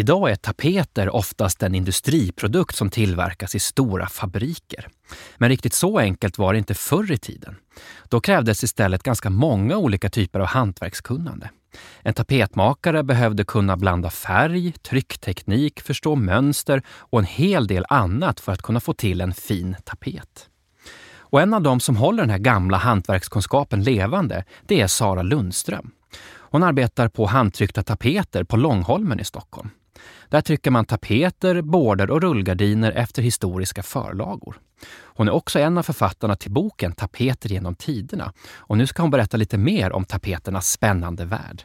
Idag är tapeter oftast en industriprodukt som tillverkas i stora fabriker. Men riktigt så enkelt var det inte förr i tiden. Då krävdes istället ganska många olika typer av hantverkskunnande. En tapetmakare behövde kunna blanda färg, tryckteknik, förstå mönster och en hel del annat för att kunna få till en fin tapet. Och en av dem som håller den här gamla hantverkskunskapen levande, det är Sara Lundström. Hon arbetar på handtryckta tapeter på Långholmen i Stockholm. Där trycker man tapeter, border och rullgardiner efter historiska förlagor. Hon är också en av författarna till boken Tapeter genom tiderna. Och nu ska hon berätta lite mer om tapeternas spännande värld.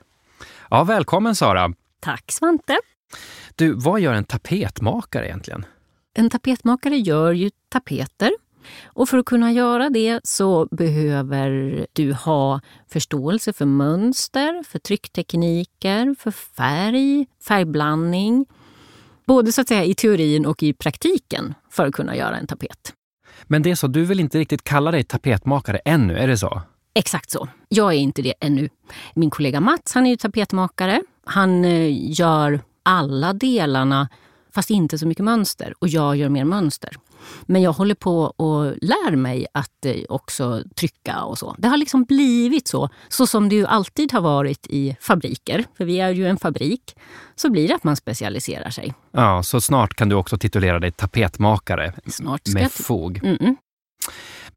Ja, välkommen Sara! Tack Svante! Du, vad gör en tapetmakare egentligen? En tapetmakare gör ju tapeter och för att kunna göra det så behöver du ha förståelse för mönster, för trycktekniker, för färg, färgblandning. Både så att säga i teorin och i praktiken för att kunna göra en tapet. Men det är så, du vill inte riktigt kalla dig tapetmakare ännu, är det så? Exakt så. Jag är inte det ännu. Min kollega Mats, han är ju tapetmakare. Han eh, gör alla delarna fast inte så mycket mönster. Och jag gör mer mönster. Men jag håller på och lär mig att eh, också trycka och så. Det har liksom blivit så, så som det ju alltid har varit i fabriker. För vi är ju en fabrik. Så blir det att man specialiserar sig. Ja, så snart kan du också titulera dig tapetmakare snart med fog. Mm -mm.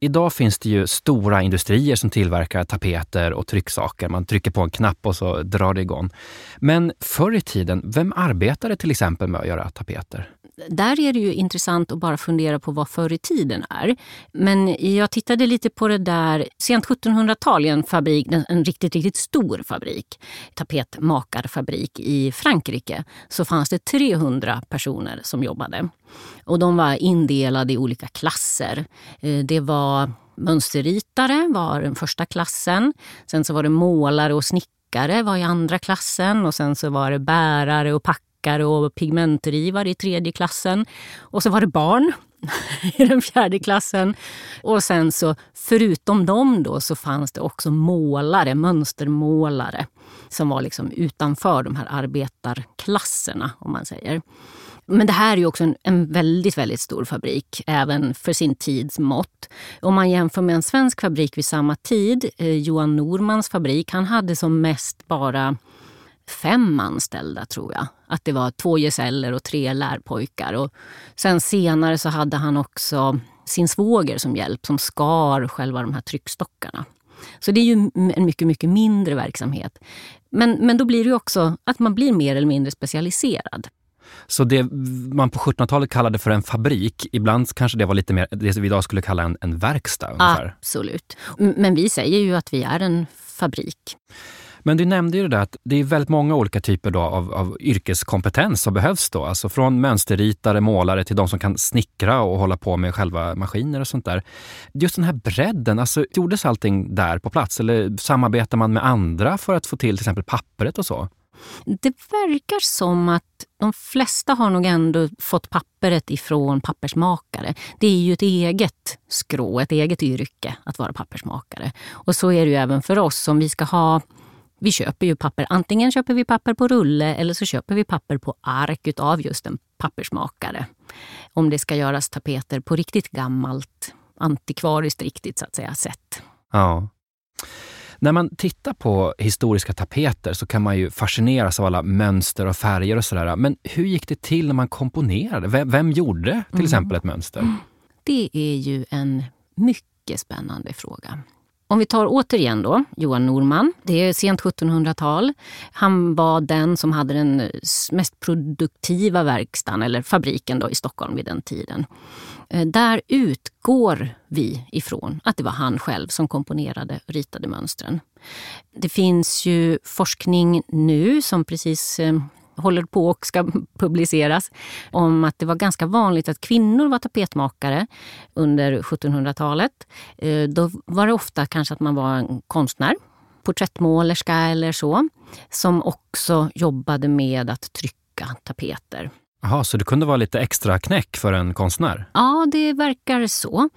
Idag finns det ju stora industrier som tillverkar tapeter och trycksaker. Man trycker på en knapp och så drar det igång. Men förr i tiden, vem arbetade till exempel med att göra tapeter? där är det ju intressant att bara fundera på vad förr i tiden är. Men jag tittade lite på det där, sent 1700-tal i en fabrik, en riktigt, riktigt stor fabrik, tapetmakarfabrik i Frankrike, så fanns det 300 personer som jobbade. Och de var indelade i olika klasser. Eh, det var mönsterritare var den första klassen. Sen så var det målare och snickare var i andra klassen och sen så var det bärare och packare och pigmentrivare i tredje klassen. Och så var det barn i den fjärde klassen. Och sen så, förutom dem då, så fanns det också målare, mönstermålare som var liksom utanför de här arbetarklasserna, om man säger. Men det här är ju också en, en, väldigt, väldigt stor fabrik, även för sin tids mått. Om man jämför med en svensk fabrik vid samma tid, eh, Johan Normans fabrik, han hade som mest bara fem anställda tror jag. Att det var två gesäller och tre lärpojkar. Och sen senare så hade han också sin svåger som hjälp som skar själva de här tryckstockarna. Så det är ju en mycket, mycket mindre verksamhet. Men, men då blir det också att man blir mer eller mindre specialiserad. Så det man på 1700-talet kallade för en fabrik, ibland kanske det var lite mer det vi idag skulle kalla en, en verkstad? Ungefär. Absolut. Men vi säger ju att vi är en fabrik. Men du nämnde ju det där att det är väldigt många olika typer då av, av yrkeskompetens som behövs då. Alltså från mönsterritare, målare till de som kan snickra och hålla på med själva maskiner och sånt där. Just den här bredden, alltså gjordes allting där på plats eller samarbetar man med andra för att få till till exempel pappret och så? Det verkar som att de flesta har nog ändå fått pappret ifrån pappersmakare. Det är ju ett eget skrå, ett eget yrke att vara pappersmakare. Och så är det ju även för oss. Om vi ska ha vi köper ju papper. Antingen köper vi papper på rulle eller så köper vi papper på ark av just en pappersmakare. Om det ska göras tapeter på riktigt gammalt, antikvariskt riktigt så att säga, sätt. Ja. När man tittar på historiska tapeter så kan man ju fascineras av alla mönster och färger och sådär. Men hur gick det till när man komponerade? Vem, vem gjorde till mm. exempel ett mönster? Det är ju en mycket spännande fråga. Om vi tar återigen då Johan Norman. Det är sent 1700-tal. Han var den som hade den mest produktiva verkstaden, eller fabriken då, i Stockholm vid den tiden. Eh, där utgår vi ifrån att det var han själv som komponerade och ritade mönstren. Det finns ju forskning nu som precis eh, håller på och ska publiceras om att det var ganska vanligt att kvinnor var tapetmakare under 1700-talet. Eh, då var det ofta kanske att man var en konstnär, porträttmålerska eller så, som också jobbade med att trycka tapeter. Jaha, så det kunde vara lite extra knäck för en konstnär? Ja, det verkar så.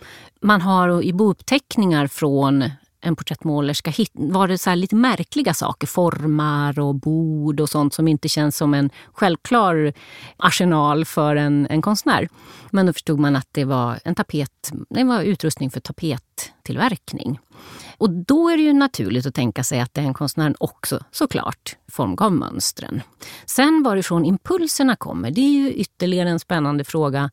Man har i bouppteckningar från en porträttmålerska var det så lite märkliga saker. Formar och bord och sånt som inte känns som en självklar arsenal för en, en konstnär. Men då förstod man att det var en tapet, det var utrustning för tapettillverkning. Och då är det ju naturligt att tänka sig att den konstnären också såklart formgav mönstren. Sen varifrån impulserna kommer, det är ju ytterligare en spännande fråga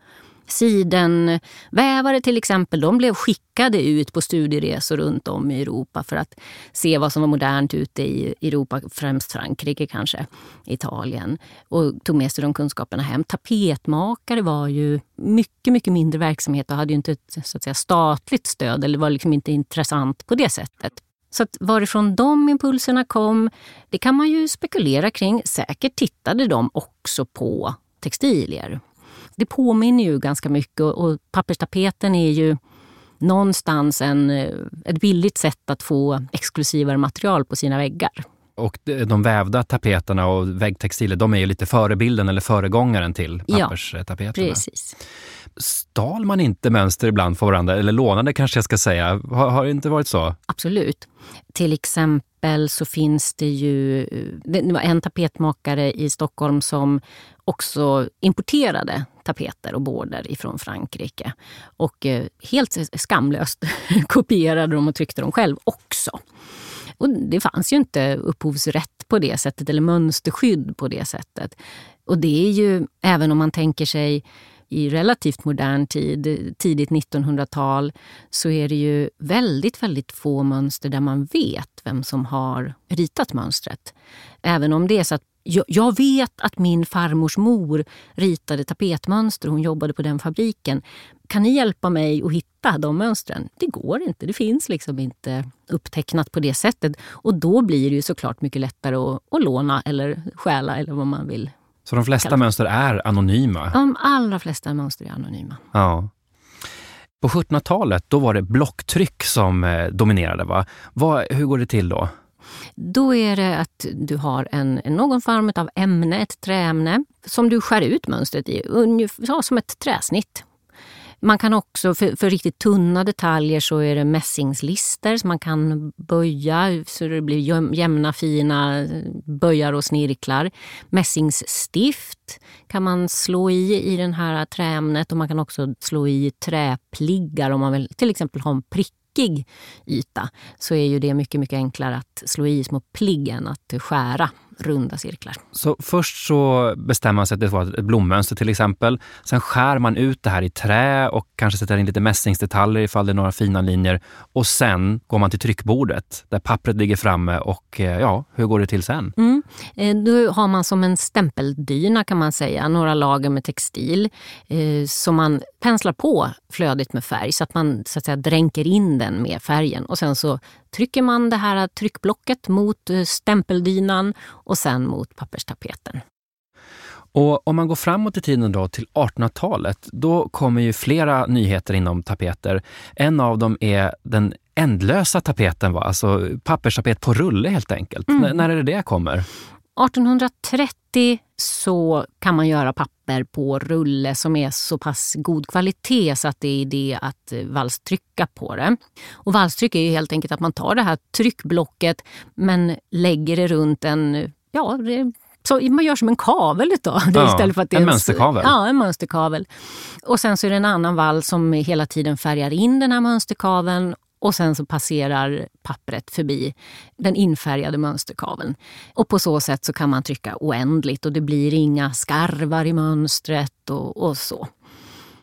Sidenvävare till exempel, de blev skickade ut på studieresor runt om i Europa för att se vad som var modernt ute i Europa, främst Frankrike kanske, Italien. Och tog med sig de kunskaperna hem. Tapetmakare var ju mycket, mycket mindre verksamhet och hade ju inte ett så att säga, statligt stöd eller var liksom inte intressant på det sättet. Så att varifrån de impulserna kom, det kan man ju spekulera kring. Säkert tittade de också på textilier det påminner ju ganska mycket och papperstapeten är ju någonstans en, eh, ett billigt sätt att få exklusivare material på sina väggar. Och de vävda tapeterna och väggtextiler, de är ju lite förebilden eller föregångaren till papperstapeterna. Ja, precis. Stal man inte mönster ibland för varandra? Eller lånade kanske jag ska säga. Har, har det inte varit så? Absolut. Till exempel så finns det ju eh, det var en tapetmakare i Stockholm som också importerade tapeter och border ifrån Frankrike. Och eh, helt skamlöst kopierade dem och tryckte dem själv också. Och det fanns ju inte upphovsrätt på det sättet eller mönsterskydd på det sättet. Och det är ju, även om man tänker sig i relativt modern tid, tidigt 1900-tal, så är det ju väldigt, väldigt få mönster där man vet vem som har ritat mönstret. Även om det är så att jag vet att min farmors mor ritade tapetmönster. Hon jobbade på den fabriken. Kan ni hjälpa mig att hitta de mönstren? Det går inte. Det finns liksom inte upptecknat på det sättet. Och då blir det ju såklart mycket lättare att, att låna eller stjäla eller vad man vill. Så de flesta mönster är anonyma? De allra flesta mönster är anonyma. Ja. På 1700-talet då var det blocktryck som eh, dominerade. Va? Vad, hur går det till då? Då är det att du har en, någon form av ämne, ett träämne, som du skär ut mönstret i, ungefär som ett träsnitt. Man kan också, för, för, riktigt tunna detaljer så är det mässingslister som man kan böja så det blir jämna fina eh, böjar och snirklar. Mässingsstift kan man slå i i det här träämnet och man kan också slå i träpliggar om man vill till exempel ha en prick prickig yta så är ju det mycket, mycket enklare att slå i små pligg än att skära runda cirklar. Så först så bestämmer man sig att det var ett blommönster till exempel. Sen skär man ut det här i trä och kanske sätter in lite mässingsdetaljer ifall det är några fina linjer. Och sen går man till tryckbordet där pappret ligger framme och eh, ja, hur går det till sen? Mm. Eh, då har man som en stämpeldyna kan man säga, några lager med textil eh, som man penslar på flödigt med färg så att man så att säga, dränker in den med färgen. Och sen så trycker man det här tryckblocket mot eh, stämpeldynan och sen mot papperstapeten. Och om man går framåt i tiden då till 1800-talet, då kommer ju flera nyheter inom tapeter. En av dem är den ändlösa tapeten, va? alltså papperstapet på rulle helt enkelt. Mm. när är det det kommer? 1830 så kan man göra papper på rulle som är så pass god kvalitet så att det är idé att eh, valstrycka på det. Och valstryck är ju helt enkelt att man tar det här tryckblocket men lägger det runt en ja, så man gör som en kavel då, ja, istället för att det en, en mönsterkavel. Ja, en mönsterkavel. Och sen så är det en annan vall som hela tiden färgar in den här mönsterkaveln och sen så passerar pappret förbi den infärgade mönsterkaveln. Och på så sätt så kan man trycka oändligt och det blir inga skarvar i mönstret och, och så.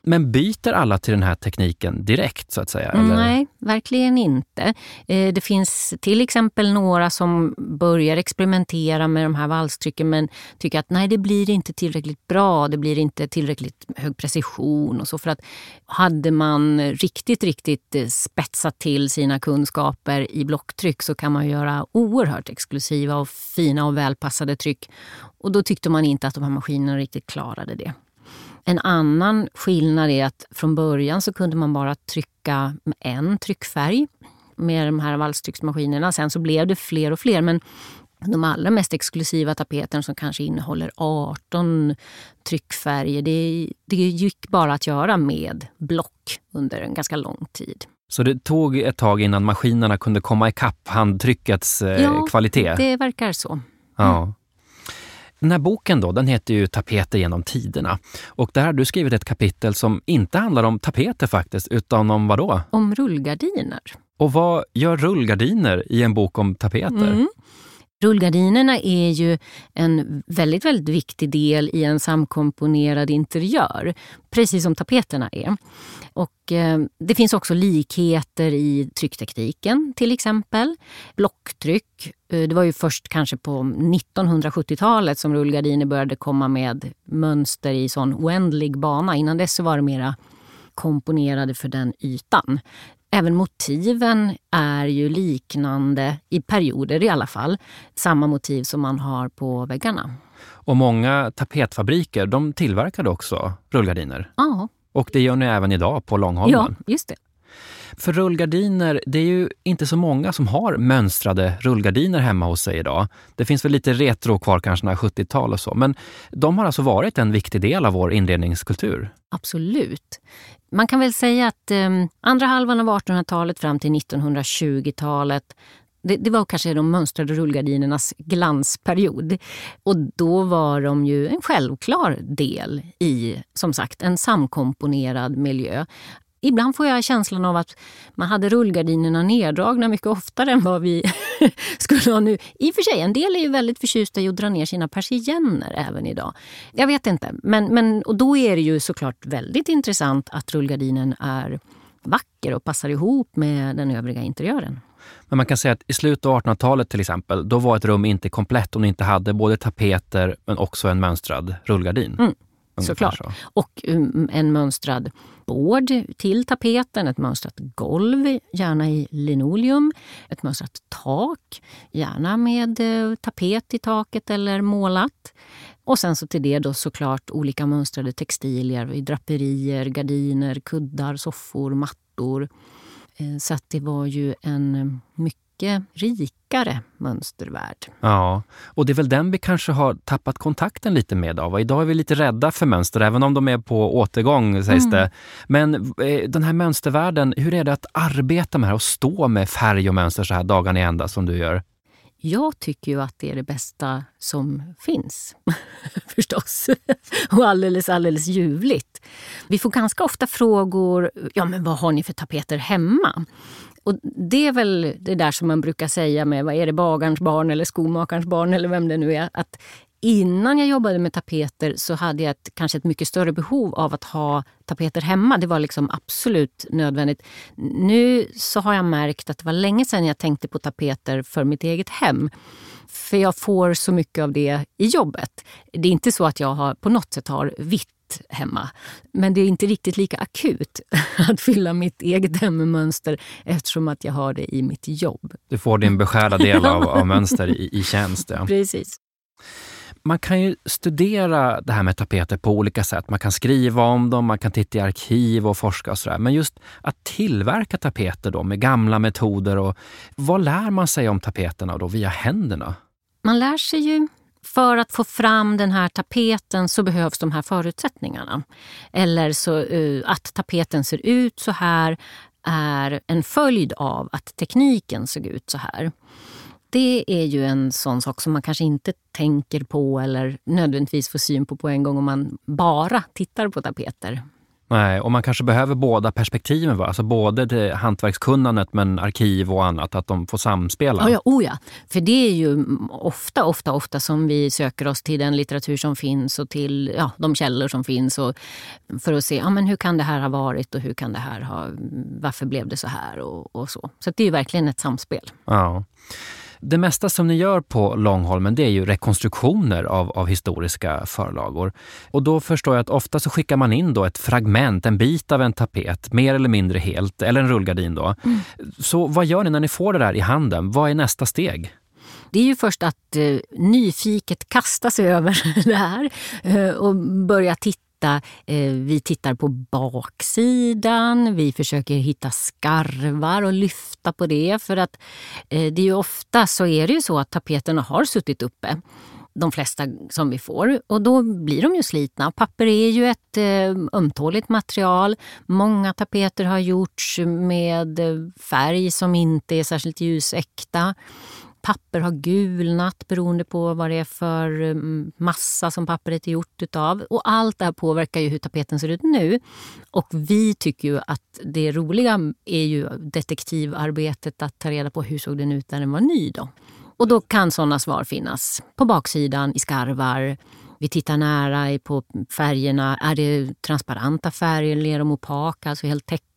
Men byter alla till den här tekniken direkt så att säga? Eller? Nej, verkligen inte. Eh, det finns till exempel några som börjar experimentera med de här valstrycken men tycker att nej, det blir inte tillräckligt bra, det blir inte tillräckligt hög precision och så. För att hade man riktigt, riktigt eh, spetsat till sina kunskaper i blocktryck så kan man göra oerhört exklusiva och fina och välpassade tryck. Och då tyckte man inte att de här maskinerna riktigt klarade det. En annan skillnad är att från början så kunde man bara trycka med en tryckfärg med de här valstrycksmaskinerna. Sen så blev det fler och fler. Men de allra mest exklusiva tapeterna som kanske innehåller 18 tryckfärger, det, det gick bara att göra med block under en ganska lång tid. Så det tog ett tag innan maskinerna kunde komma ikapp handtryckets eh, ja, kvalitet? det verkar så. Ja. Den här boken då, den heter ju Tapeter genom tiderna. Och där har du skrivit ett kapitel som inte handlar om tapeter faktiskt, utan om vad då? Om rullgardiner. Och vad gör rullgardiner i en bok om tapeter? Mm. Rullgardinerna är ju en väldigt, väldigt viktig del i en samkomponerad interiör, precis som tapeterna är. Och, eh, det finns också likheter i trycktekniken, till exempel. Blocktryck. Eh, det var ju först kanske på 1970-talet som rullgardiner började komma med mönster i sån oändlig bana. Innan dess så var det mera komponerade för den ytan. Även motiven är ju liknande, i perioder i alla fall, samma motiv som man har på väggarna. Och många tapetfabriker de tillverkade också rullgardiner. Ja. Och det gör ni även idag på Långholmen. Ja, just det. För rullgardiner, det är ju inte så många som har mönstrade rullgardiner hemma hos sig idag. Det finns väl lite retro kvar, kanske 70-tal och så. Men de har alltså varit en viktig del av vår inredningskultur. Absolut. Man kan väl säga att eh, andra halvan av 1800-talet fram till 1920-talet det, det, var kanske de mönstrade rullgardinernas glansperiod. Och då var de ju en självklar del i, som sagt, en samkomponerad miljö. Ibland får jag känslan av att man hade rullgardinerna neddragna mycket oftare än vad vi skulle ha nu. I och för sig, en del är ju väldigt förtjusta i att dra ner sina persienner även idag. Jag vet inte, men, men och då är det ju såklart väldigt intressant att rullgardinen är vacker och passar ihop med den övriga interiören. Men man kan säga att i slutet av 1800-talet till exempel, då var ett rum inte komplett om det inte hade både tapeter men också en mönstrad rullgardin. Mm. Såklart. Så. Och um, en mönstrad board till tapeten, ett mönstrat golv, gärna i linoleum, ett mönstrat tak, gärna med eh, tapet i taket eller målat. Och sen så till det då såklart olika mönstrade textilier, draperier, gardiner, kuddar, soffor, mattor. Eh, så att det var ju en eh, mycket mycket rikare mönstervärld. Ja, och det är väl den vi kanske har tappat kontakten lite med av. Idag är vi lite rädda för mönster, även om de är på återgång sägs mm. det. Men eh, den här mönstervärlden, hur är det att arbeta med det här och stå med färg och mönster så här dagarna i ända som du gör? Jag tycker ju att det är det bästa som finns, förstås. och alldeles, alldeles ljuvligt. Vi får ganska ofta frågor, ja men vad har ni för tapeter hemma? Och det är väl det där som man brukar säga med, vad är det, bagarens barn eller skomakarens barn eller vem det nu är. Att innan jag jobbade med tapeter så hade jag ett, kanske ett mycket större behov av att ha tapeter hemma. Det var liksom absolut nödvändigt. Nu så har jag märkt att det var länge sedan jag tänkte på tapeter för mitt eget hem. För jag får så mycket av det i jobbet. Det är inte så att jag har, på något sätt har vitt hemma. Men det är inte riktigt lika akut att fylla mitt eget hem med mönster eftersom att jag har det i mitt jobb. Du får din beskärda del av, av mönster i, i tjänst. Ja. Precis. Man kan ju studera det här med tapeter på olika sätt. Man kan skriva om dem, man kan titta i arkiv och forska och sådär. Men just att tillverka tapeter då med gamla metoder, och vad lär man sig om tapeterna då via händerna? Man lär sig ju för att få fram den här tapeten så behövs de här förutsättningarna. Eller så, uh, att tapeten ser ut så här är en följd av att tekniken såg ut så här. Det är ju en sån sak som man kanske inte tänker på eller nödvändigtvis får syn på på en gång om man bara tittar på tapeter. Nej, och man kanske behöver båda perspektiven, va? alltså både det hantverkskunnandet men arkiv och annat, att de får samspela. Ja, ja, oh ja, för det är ju ofta, ofta, ofta som vi söker oss till den litteratur som finns och till ja, de källor som finns och för att se ja, men hur kan det här ha varit och hur kan det här ha, varför blev det så här och, och så. Så det är ju verkligen ett samspel. Ja. Det mesta som ni gör på Långholmen det är ju rekonstruktioner av, av historiska förlagor. Och då förstår jag att ofta så skickar man in då ett fragment, en bit av en tapet, mer eller mindre helt, eller en rullgardin. Då. Mm. Så vad gör ni när ni får det där i handen? Vad är nästa steg? Det är ju först att eh, nyfiket kasta sig över det här eh, och börja titta hitta, eh, vi tittar på baksidan, vi försöker hitta skarvar och lyfta på det. För att eh, det är ju ofta så är det ju så att tapeterna har suttit uppe de flesta som vi får. Och då blir de ju slitna. Papper är ju ett eh, ömtåligt material. Många tapeter har gjorts med eh, färg som inte är särskilt ljusäkta papper har gulnat beroende på vad det är för eh, massa som pappret är gjort utav. Och allt det här påverkar ju hur tapeten ser ut nu. Och vi tycker ju att det roliga är ju detektivarbetet att ta reda på hur såg den ut när den var ny. Då. Och då kan sådana svar finnas på baksidan, i skarvar, vi tittar nära på färgerna. Är det transparenta färger eller är de opaka, alltså helt täckande?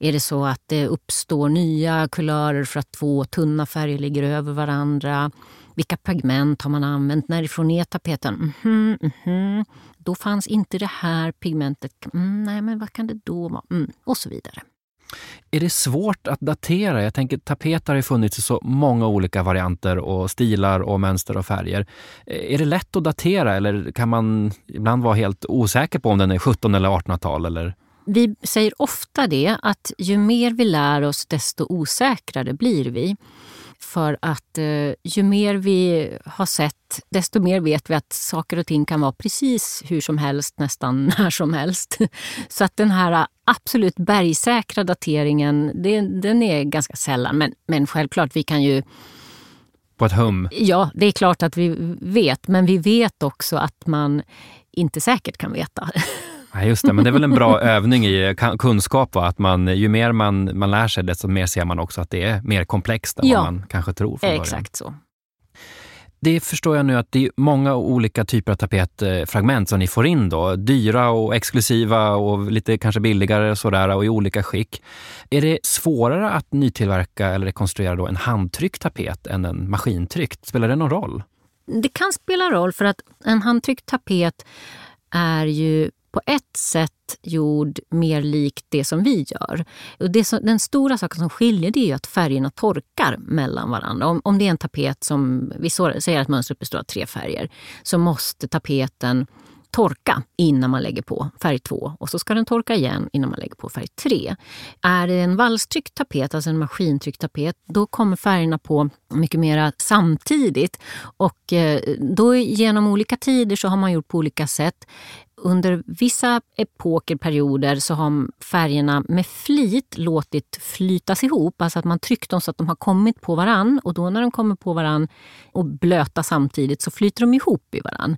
Är det så att det uppstår nya kulörer för att två tunna färger ligger över varandra? Vilka pigment har man använt? Närifrån är tapeten? Mm -hmm, mm -hmm. Då fanns inte det här pigmentet. Mm, nej, men vad kan det då vara? Mm, och så vidare. Är det svårt att datera? Jag tänker tapeter har ju funnits i så många olika varianter och stilar och mönster och färger. Eh, är det lätt att datera eller kan man ibland vara helt osäker på om den är 17 eller 1800-tal? Eller? Vi säger ofta det, att ju mer vi lär oss desto osäkrare blir vi. För att eh, ju mer vi har sett, desto mer vet vi att saker och ting kan vara precis hur som helst, nästan när som helst. Så att den här absolut bergsäkra dateringen, det, den är ganska sällan. Men, men självklart, vi kan ju på ett hum? Ja, det är klart att vi vet. Men vi vet också att man inte säkert kan veta. Ja, just det, men det är väl en bra övning i kunskap, va? att man, ju mer man, man lär sig, desto mer ser man också att det är mer komplext än ja, vad man kanske tror från exakt så. Det förstår jag nu att det är många olika typer av tapetfragment som ni får in då. Dyra och exklusiva och lite kanske billigare och sådär och i olika skick. Är det svårare att nytillverka eller rekonstruera då en handtryckt tapet än en maskintryckt? Spelar det någon roll? Det kan spela roll för att en handtryckt tapet är ju på ett sätt gjord mer likt det som vi gör. Och det som, den stora saken som skiljer det är att färgerna torkar mellan varandra. Om, om det är en tapet som, vi säger att mönstret består av tre färger, så måste tapeten torka innan man lägger på färg 2 och så ska den torka igen innan man lägger på färg 3. Är det en valstryckt tapet, alltså en maskintryckt tapet, då kommer färgerna på mycket mer samtidigt. Och eh, då genom olika tider så har man gjort på olika sätt under vissa epoker, perioder, så har färgerna med flit låtit flytas ihop. Alltså att man tryckt dem så att de har kommit på varann. Och då när de kommer på varann och blöta samtidigt så flyter de ihop i varann.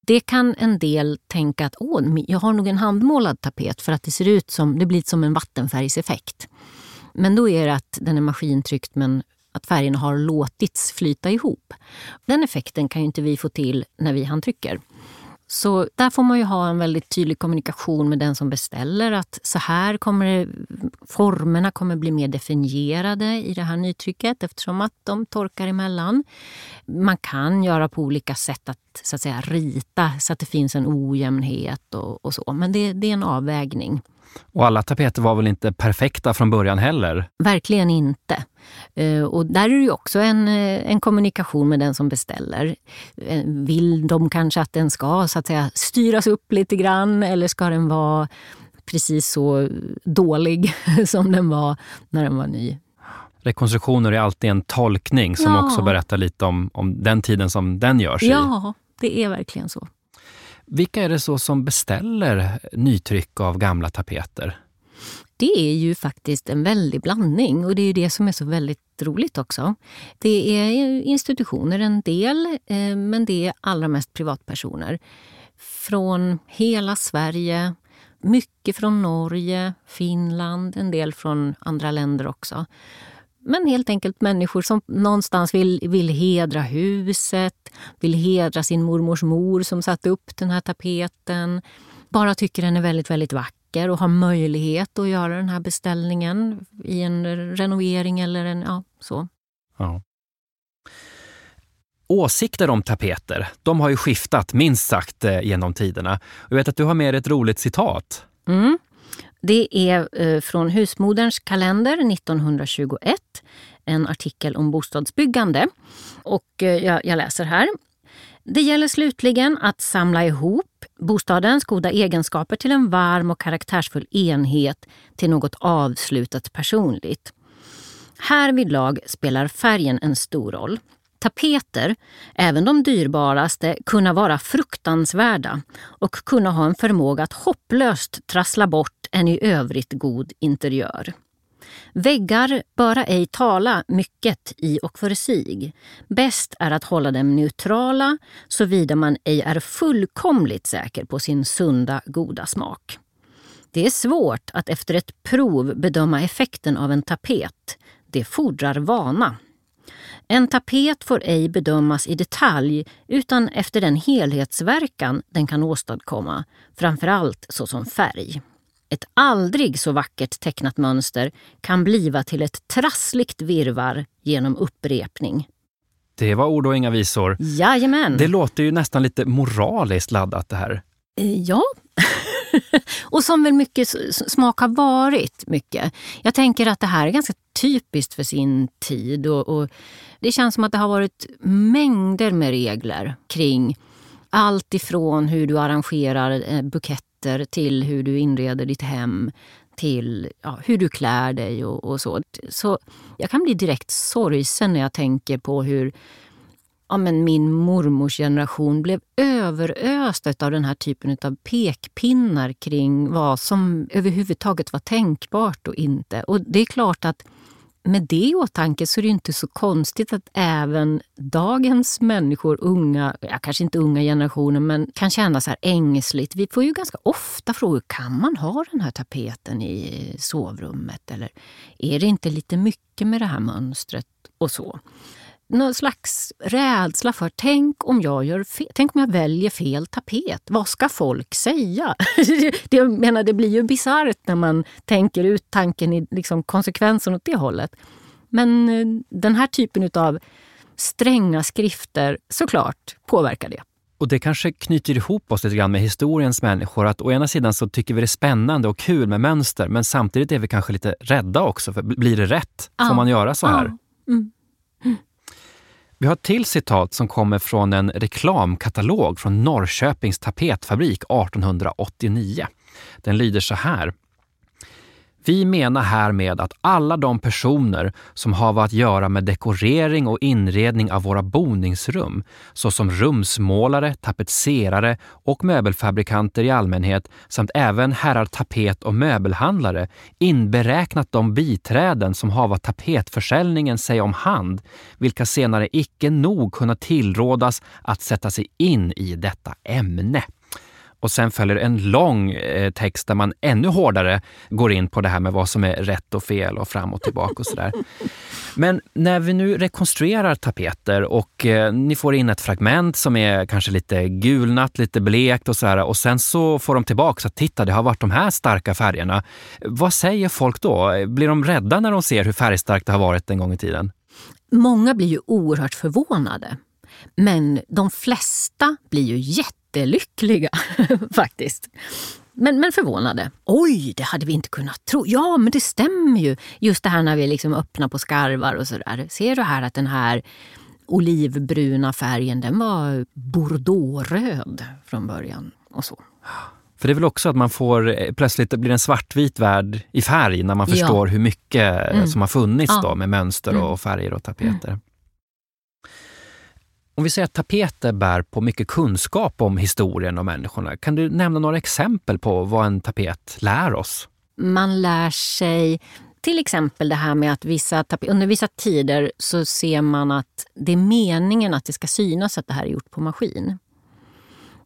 Det kan en del tänka att Åh, jag har nog en handmålad tapet för att det ser ut som, det blir som en vattenfärgseffekt. Men då är det att den är maskintryckt men att färgerna har låtits flyta ihop. Den effekten kan ju inte vi få till när vi handtrycker. Så där får man ju ha en väldigt tydlig kommunikation med den som beställer. Att så här kommer det, formerna kommer bli mer definierade i det här nytrycket eftersom att de torkar emellan. Man kan göra på olika sätt att, så att säga, rita så att det finns en ojämnhet och, och så. Men det, det är en avvägning. Och alla tapeter var väl inte perfekta från början heller? Verkligen inte. Eh, och där är det ju också en, eh, en kommunikation med den som beställer. Eh, vill de kanske att den ska så att säga, styras upp lite grann eller ska den vara precis så dålig som den var när den var ny? Rekonstruktioner är alltid en tolkning som ja. också berättar lite om, om den tiden som den görs i. Ja, det är verkligen så. Vilka är det så som beställer nytryck av gamla tapeter? Det är ju faktiskt en väldig blandning och det är det som är så väldigt roligt också. Det är institutioner en del, eh, men det är allra mest privatpersoner. Från hela Sverige, Mycket från Norge, Finland, en del från andra länder också. Men helt enkelt människor som någonstans vill, vill hedra huset, vill hedra sin mormors mor som satte upp den här tapeten. Bara tycker den är väldigt, väldigt vacker och har möjlighet att göra den här beställningen i en renovering eller en, ja, så. Ja. Åsikter om tapeter, de har ju skiftat minst sagt eh, genom tiderna. Jag vet att du har med ett roligt citat. Mm. Det är eh, från Husmoderns kalender 1921, en artikel om bostadsbyggande. Och eh, jag, jag läser här. Det gäller slutligen att samla ihop bostadens goda egenskaper till en varm och karaktärsfull enhet till något avslutat personligt. Härvidlag spelar färgen en stor roll. Tapeter, även de dyrbaraste, kunna vara fruktansvärda och kunna ha en förmåga att hopplöst trassla bort en i övrigt god interiör. Väggar böra ej tala mycket i och för sig. Bäst är att hålla dem neutrala såvida man ej är fullkomligt säker på sin sunda, goda smak. Det är svårt att efter ett prov bedöma effekten av en tapet. Det fordrar vana. En tapet får ej bedömas i detalj utan efter den helhetsverkan den kan åstadkomma, framförallt såsom färg. Ett aldrig så vackert tecknat mönster kan bliva till ett trassligt virvar genom upprepning. Det var ord och inga visor. Jajamän! Det låter ju nästan lite moraliskt laddat det här. Eh, ja. och som väl mycket smak har varit. mycket. Jag tänker att det här är ganska typiskt för sin tid. Och, och det känns som att det har varit mängder med regler kring allt ifrån hur du arrangerar eh, buketter till hur du inreder ditt hem till ja, hur du klär dig och, och, så. Så jag kan bli direkt sorgsen när jag tänker på hur ja, men min mormors generation blev överöst av den här typen av pekpinnar kring vad som överhuvudtaget var tänkbart och inte. Och det är klart att med det i åtanke så är det inte så konstigt att även dagens människor, unga, ja, kanske inte unga generationer, men kan känna så här ängsligt. Vi får ju ganska ofta frågor, kan man ha den här tapeten i sovrummet? Eller är det inte lite mycket med det här mönstret? Och så någon slags rädsla för, tänk om jag gör fel, tänk om jag väljer fel tapet. Vad ska folk säga? det, menar, det blir ju bisarrt när man tänker ut tanken i liksom konsekvensen åt det hållet. Men eh, den här typen av stränga skrifter, såklart, påverkar det. Och det kanske knyter ihop oss lite grann med historiens människor. Att å ena sidan så tycker vi det är spännande och kul med mönster, men samtidigt är vi kanske lite rädda också. För blir det rätt? Får ja. man göra så här? Ja. Mm. Vi har ett till citat som kommer från en reklamkatalog från Norrköpings tapetfabrik 1889. Den lyder så här. Vi menar härmed att alla de personer som har att göra med dekorering och inredning av våra boningsrum, såsom rumsmålare, tapetserare och möbelfabrikanter i allmänhet samt även herrar tapet och möbelhandlare, inberäknat de biträden som hava tapetförsäljningen sig om hand, vilka senare icke nog kunna tillrådas att sätta sig in i detta ämne. Och sen följer en lång eh, text där man ännu hårdare går in på det här med vad som är rätt och fel och fram och tillbaka och sådär. Men när vi nu rekonstruerar tapeter och eh, ni får in ett fragment som är kanske lite gulnat, lite blekt och sådär och sen så får de tillbaka att titta, det har varit de här starka färgerna. Vad säger folk då? Blir de rädda när de ser hur färgstarkt det har varit en gång i tiden? Många blir ju oerhört förvånade. Men de flesta blir ju jätte jättelyckliga faktiskt. Men, men förvånade. Oj, det hade vi inte kunnat tro. Ja, men det stämmer ju. Just det här när vi liksom öppnar på skarvar och sådär. Ser du här att den här olivbruna färgen, den var bordeauxröd från början. och så. För det är väl också att man får, eh, plötsligt blir en svartvit värld i färg när man förstår ja. hur mycket mm. som har funnits ja. då med mönster och mm. färger och tapeter. Mm. Om vi säger att tapeter bär på mycket kunskap om historien och människorna, kan du nämna några exempel på vad en tapet lär oss? Man lär sig till exempel det här med att vissa, under vissa tider så ser man att det är meningen att det ska synas att det här är gjort på maskin.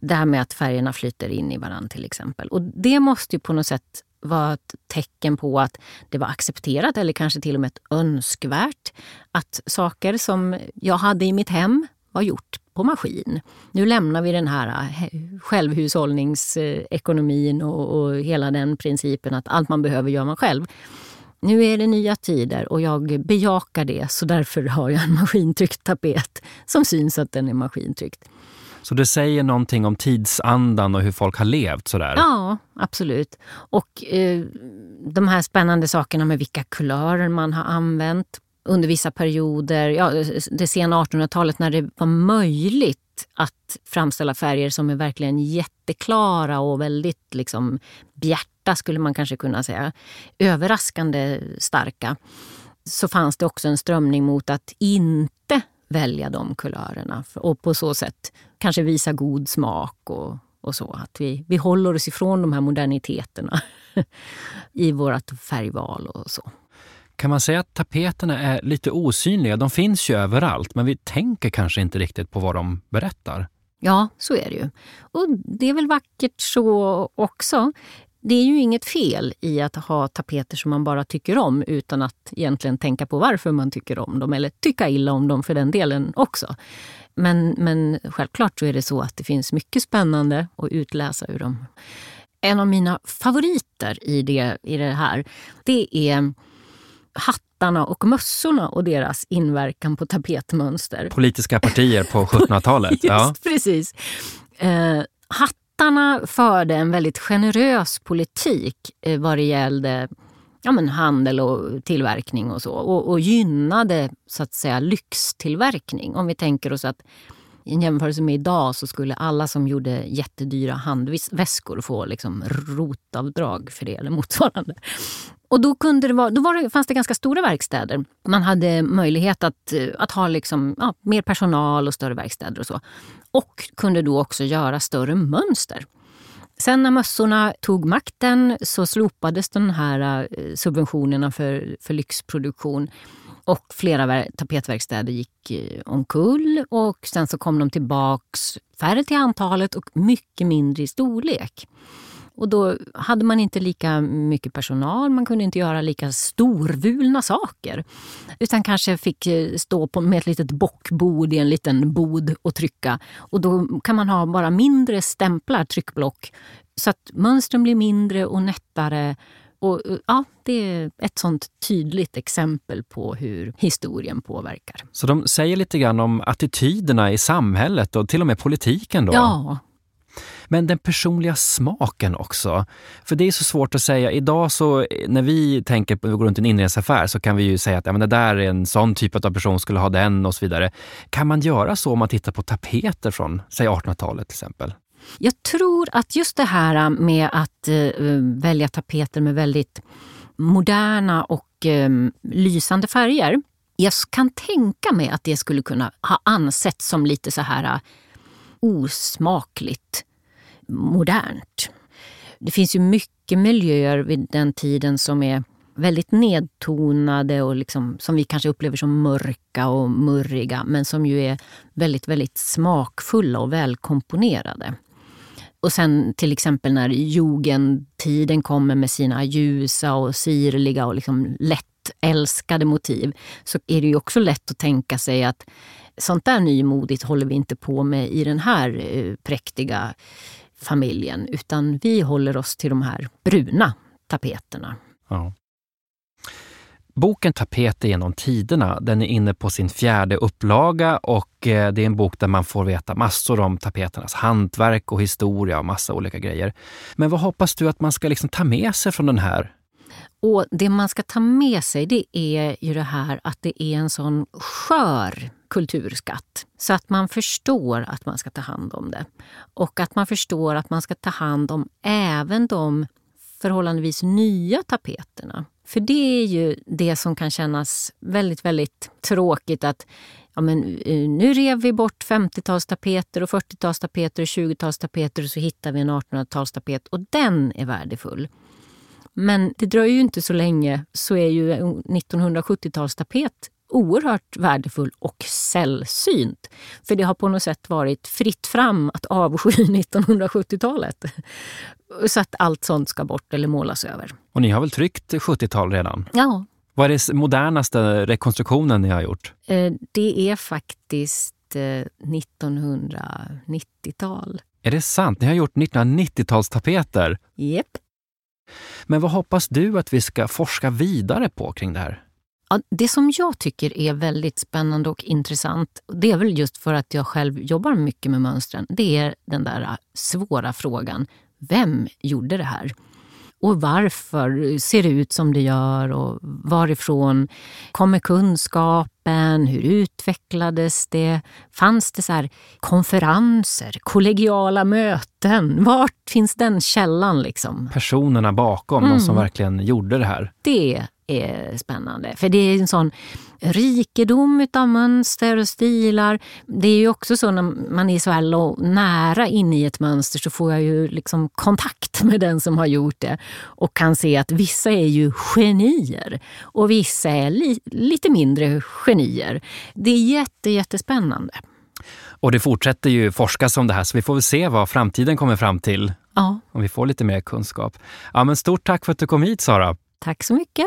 Det här med att färgerna flyter in i varandra till exempel. Och det måste ju på något sätt vara ett tecken på att det var accepterat eller kanske till och med önskvärt att saker som jag hade i mitt hem var gjort på maskin. Nu lämnar vi den här eh, självhushållningsekonomin och, och hela den principen att allt man behöver gör man själv. Nu är det nya tider och jag bejakar det så därför har jag en maskintryckt tapet som syns att den är maskintryckt. Så det säger någonting om tidsandan och hur folk har levt sådär? Ja, absolut. Och eh, de här spännande sakerna med vilka kulörer man har använt under vissa perioder. Ja, det sena 1800-talet när det var möjligt att framställa färger som är verkligen jätteklara och väldigt liksom bjärta skulle man kanske kunna säga. Överraskande starka. Så fanns det också en strömning mot att inte välja de kulörerna och på så sätt kanske visa god smak och, och så. Att vi, vi håller oss ifrån de här moderniteterna i vårt färgval och så. Kan man säga att tapeterna är lite osynliga? De finns ju överallt, men vi tänker kanske inte riktigt på vad de berättar. Ja, så är det ju. Och det är väl vackert så också. Det är ju inget fel i att ha tapeter som man bara tycker om utan att egentligen tänka på varför man tycker om dem eller tycka illa om dem för den delen också. Men, men självklart så är det så att det finns mycket spännande att utläsa ur dem. En av mina favoriter i det, i det här, det är hattarna och mössorna och deras inverkan på tapetmönster. Politiska partier på 1700-talet. Just ja. precis. Eh, hattarna förde en väldigt generös politik eh, vad det gällde ja, men handel och tillverkning och så. Och, och gynnade så att säga lyxtillverkning. Om vi tänker oss att i en jämförelse med idag så skulle alla som gjorde jättedyra handväskor få liksom rotavdrag för det eller motsvarande. Och då, kunde det vara, då var det, fanns det ganska stora verkstäder. Man hade möjlighet att, eh, att ha liksom, ja, mer personal och större verkstäder och så. Och kunde då också göra större mönster. Sen när mössorna tog makten så slopades de här eh, subventionerna för, för lyxproduktion. Och flera tapetverkstäder gick eh, omkull och sen så kom de tillbaks färre till antalet och mycket mindre i storlek. Och då hade man inte lika mycket personal, man kunde inte göra lika storvulna saker. Utan kanske fick eh, stå på med ett litet bockbord i en liten bod och trycka. Och då kan man ha bara mindre stämplar, tryckblock. Så att mönstren blir mindre och nättare. Och, eh, ja, det är ett sånt tydligt exempel på hur historien påverkar. Så de säger lite grann om attityderna i samhället och till och med politiken? då? Ja, men den personliga smaken också. För det är så svårt att säga. Idag så när vi tänker på att gå runt i en inredningsaffär så kan vi ju säga att ja, men det där är en sån typ av person skulle ha den och så vidare. Kan man göra så om man tittar på tapeter från, säg 1800-talet till exempel? Jag tror att just det här äh, med att uh, välja tapeter med väldigt moderna och um, lysande färger. Jag kan tänka mig att det skulle kunna ha ansetts som lite så här äh, osmakligt modernt. Det finns ju mycket miljöer vid den tiden som är väldigt nedtonade och liksom, som vi kanske upplever som mörka och murriga men som ju är väldigt, väldigt smakfulla och välkomponerade. Och sen till exempel när jugendtiden kommer med sina ljusa och sirliga och liksom lätt älskade motiv så är det ju också lätt att tänka sig att sånt där nymodigt håller vi inte på med i den här eh, präktiga familjen utan vi håller oss till de här bruna tapeterna. Ja. Boken Tapeter genom tiderna den är inne på sin fjärde upplaga och eh, det är en bok där man får veta massor om tapeternas hantverk och historia och massa olika grejer. Men vad hoppas du att man ska liksom ta med sig från den här och Det man ska ta med sig det är ju det här att det är en sån skör kulturskatt. Så att man förstår att man ska ta hand om det. Och att man förstår att man ska ta hand om även de förhållandevis nya tapeterna. För det är ju det som kan kännas väldigt, väldigt tråkigt att ja, men, eh, nu rev vi bort 50-talstapeter och 40-talstapeter och 20-talstapeter och så hittar vi en 1800-talstapet och den är värdefull. Men det dröjer ju inte så länge så är ju 1970-talstapet oerhört värdefull och sällsynt. För det har på något sätt varit fritt fram att avsky 1970-talet. Så att allt sånt ska bort eller målas över. Och ni har väl tryckt 70-tal redan? Ja. Vad är den modernaste rekonstruktionen ni har gjort? Eh, det är faktiskt 1990-tal. Är det sant? Ni har gjort 1990-talstapeter? Japp. Men vad hoppas du att vi ska forska vidare på kring det här? Ja, det som jag tycker är väldigt spännande och intressant, det är väl just för att jag själv jobbar mycket med mönstren, det är den där svåra frågan. Vem gjorde det här? Och varför ser det ut som det gör? Och varifrån kommer kunskapen? Hur utvecklades det? Fanns det så konferenser, kollegiala möten? Vart finns den källan? Liksom? Personerna bakom, mm. de som verkligen gjorde det här. Det är spännande. För det är en sån rikedom av mönster och stilar. Det är ju också så när man är så här nära inne i ett mönster så får jag ju liksom kontakt med den som har gjort det och kan se att vissa är ju genier och vissa är li lite mindre genier. Det är jätte, jättespännande. Och det fortsätter ju forskas om det här så vi får väl se vad framtiden kommer fram till. Ja. Om vi får lite mer kunskap. Ja, men stort tack för att du kom hit Sara. Tack så mycket.